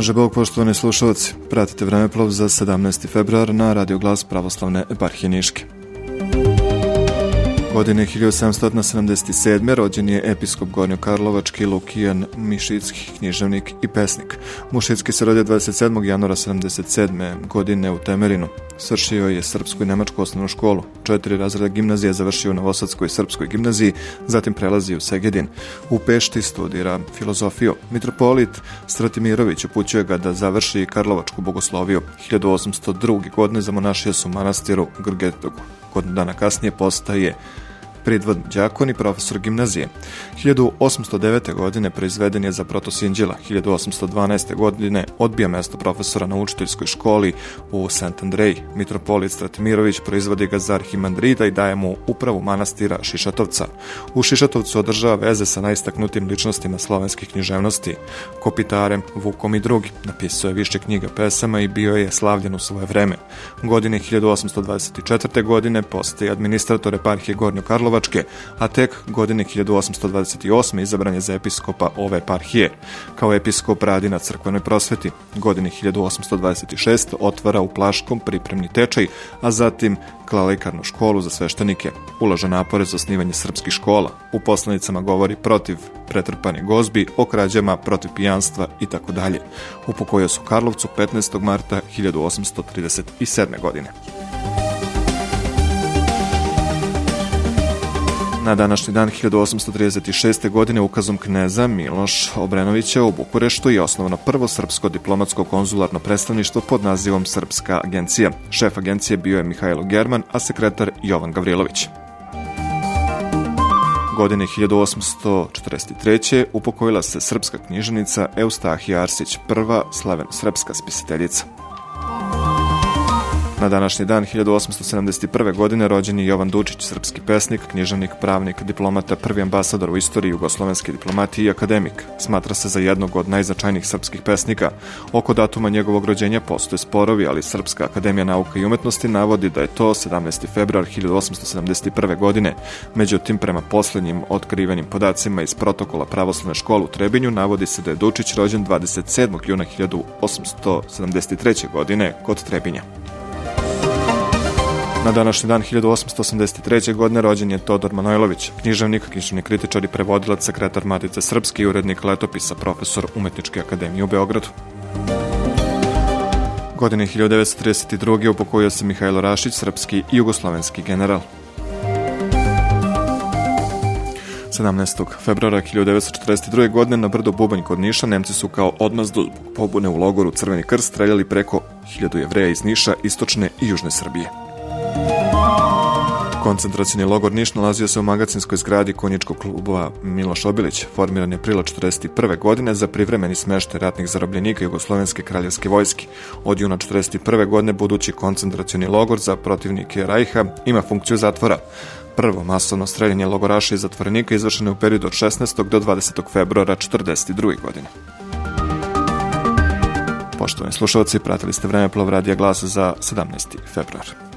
Pomaže Bog, poštovani slušalci. Pratite vremeplov za 17. februar na Radio Glas Pravoslavne eparhije Niške. Godine 1777. rođen je episkop Gornjo-Karlovački Lukijan Mišicki, književnik i pesnik. Mušicki se rodio 27. januara 77. godine u Temerinu. Svršio je srpsku i nemačku osnovnu školu. Četiri razreda gimnazije završio u Novosadskoj srpskoj gimnaziji, zatim prelazi u Segedin. U Pešti studira filozofiju. Mitropolit Stratimirović upućuje ga da završi Karlovačku bogosloviju. 1802. godine zamonašio su manastiru Grgetogu. Godinu dana kasnije postaje pridvodni đakon i profesor gimnazije. 1809. godine proizveden je za protosinđela, 1812. godine odbija mesto profesora na učiteljskoj školi u Sant Andrej. Mitropolit Stratimirović proizvodi ga za arhimandrida i daje mu upravu manastira Šišatovca. U Šišatovcu održava veze sa najistaknutim ličnostima slovenskih književnosti, Kopitarem, Vukom i drugi. Napisao je više knjiga pesama i bio je slavljen u svoje vreme. Godine 1824. godine postaje administrator eparhije Gornjo Karlovačke, a tek godine 1828. izabran je za episkopa ove eparhije. Kao episkop radi na crkvenoj prosveti. Godine 1826. otvara u Plaškom pripremni tečaj, a zatim klalikarnu školu za sveštenike. Ulaže napore za osnivanje srpskih škola. U poslanicama govori protiv pretrpane gozbi, o krađama, protiv pijanstva i tako dalje. Upokojio su Karlovcu 15. marta 1837. godine. Na današnji dan 1836. godine ukazom kneza Miloš Obrenovića u Bukureštu je osnovano prvo srpsko diplomatsko konzularno predstavništvo pod nazivom Srpska agencija. Šef agencije bio je Mihajlo German, a sekretar Jovan Gavrilović. Godine 1843. upokojila se srpska književnica Eustahija Arsić, prva slaveno-srpska spisateljica. Na današnji dan 1871. godine rođen je Jovan Dučić, srpski pesnik, književnik, pravnik, diplomata, prvi ambasador u istoriji jugoslovenske diplomatije i akademik. Smatra se za jednog od najznačajnijih srpskih pesnika. Oko datuma njegovog rođenja postoje sporovi, ali Srpska akademija nauka i umetnosti navodi da je to 17. februar 1871. godine. Međutim, prema poslednjim otkrivenim podacima iz protokola pravoslavne škole u Trebinju navodi se da je Dučić rođen 27. juna 1873. godine kod Trebinja. Na današnji dan 1883. godine rođen je Todor Manojlović, književnik, književni kritičar i prevodilac, sekretar Matice Srpske i urednik letopisa, profesor Umetničke akademije u Beogradu. Godine 1932. upokojio se Mihajlo Rašić, srpski i jugoslovenski general. 17. februara 1942. godine na brdo Bubanj kod Niša Nemci su kao odmazdu zbog pobune u logoru Crveni krst streljali preko 1000 jevreja iz Niša, istočne i južne Srbije. Koncentracijni logor Niš nalazio se u magacinskoj zgradi konjičkog kluba Miloš Obilić. Formiran je aprila 1941. godine za privremeni smeštaj ratnih zarobljenika Jugoslovenske kraljevske vojske. Od juna 1941. godine budući koncentracijni logor za protivnike Rajha ima funkciju zatvora. Prvo masovno streljanje logoraša i zatvorenika izvršeno je u periodu od 16. do 20. februara 1942. godine. Poštovani slušalci, pratili ste vreme plov radija glasa za 17. februar.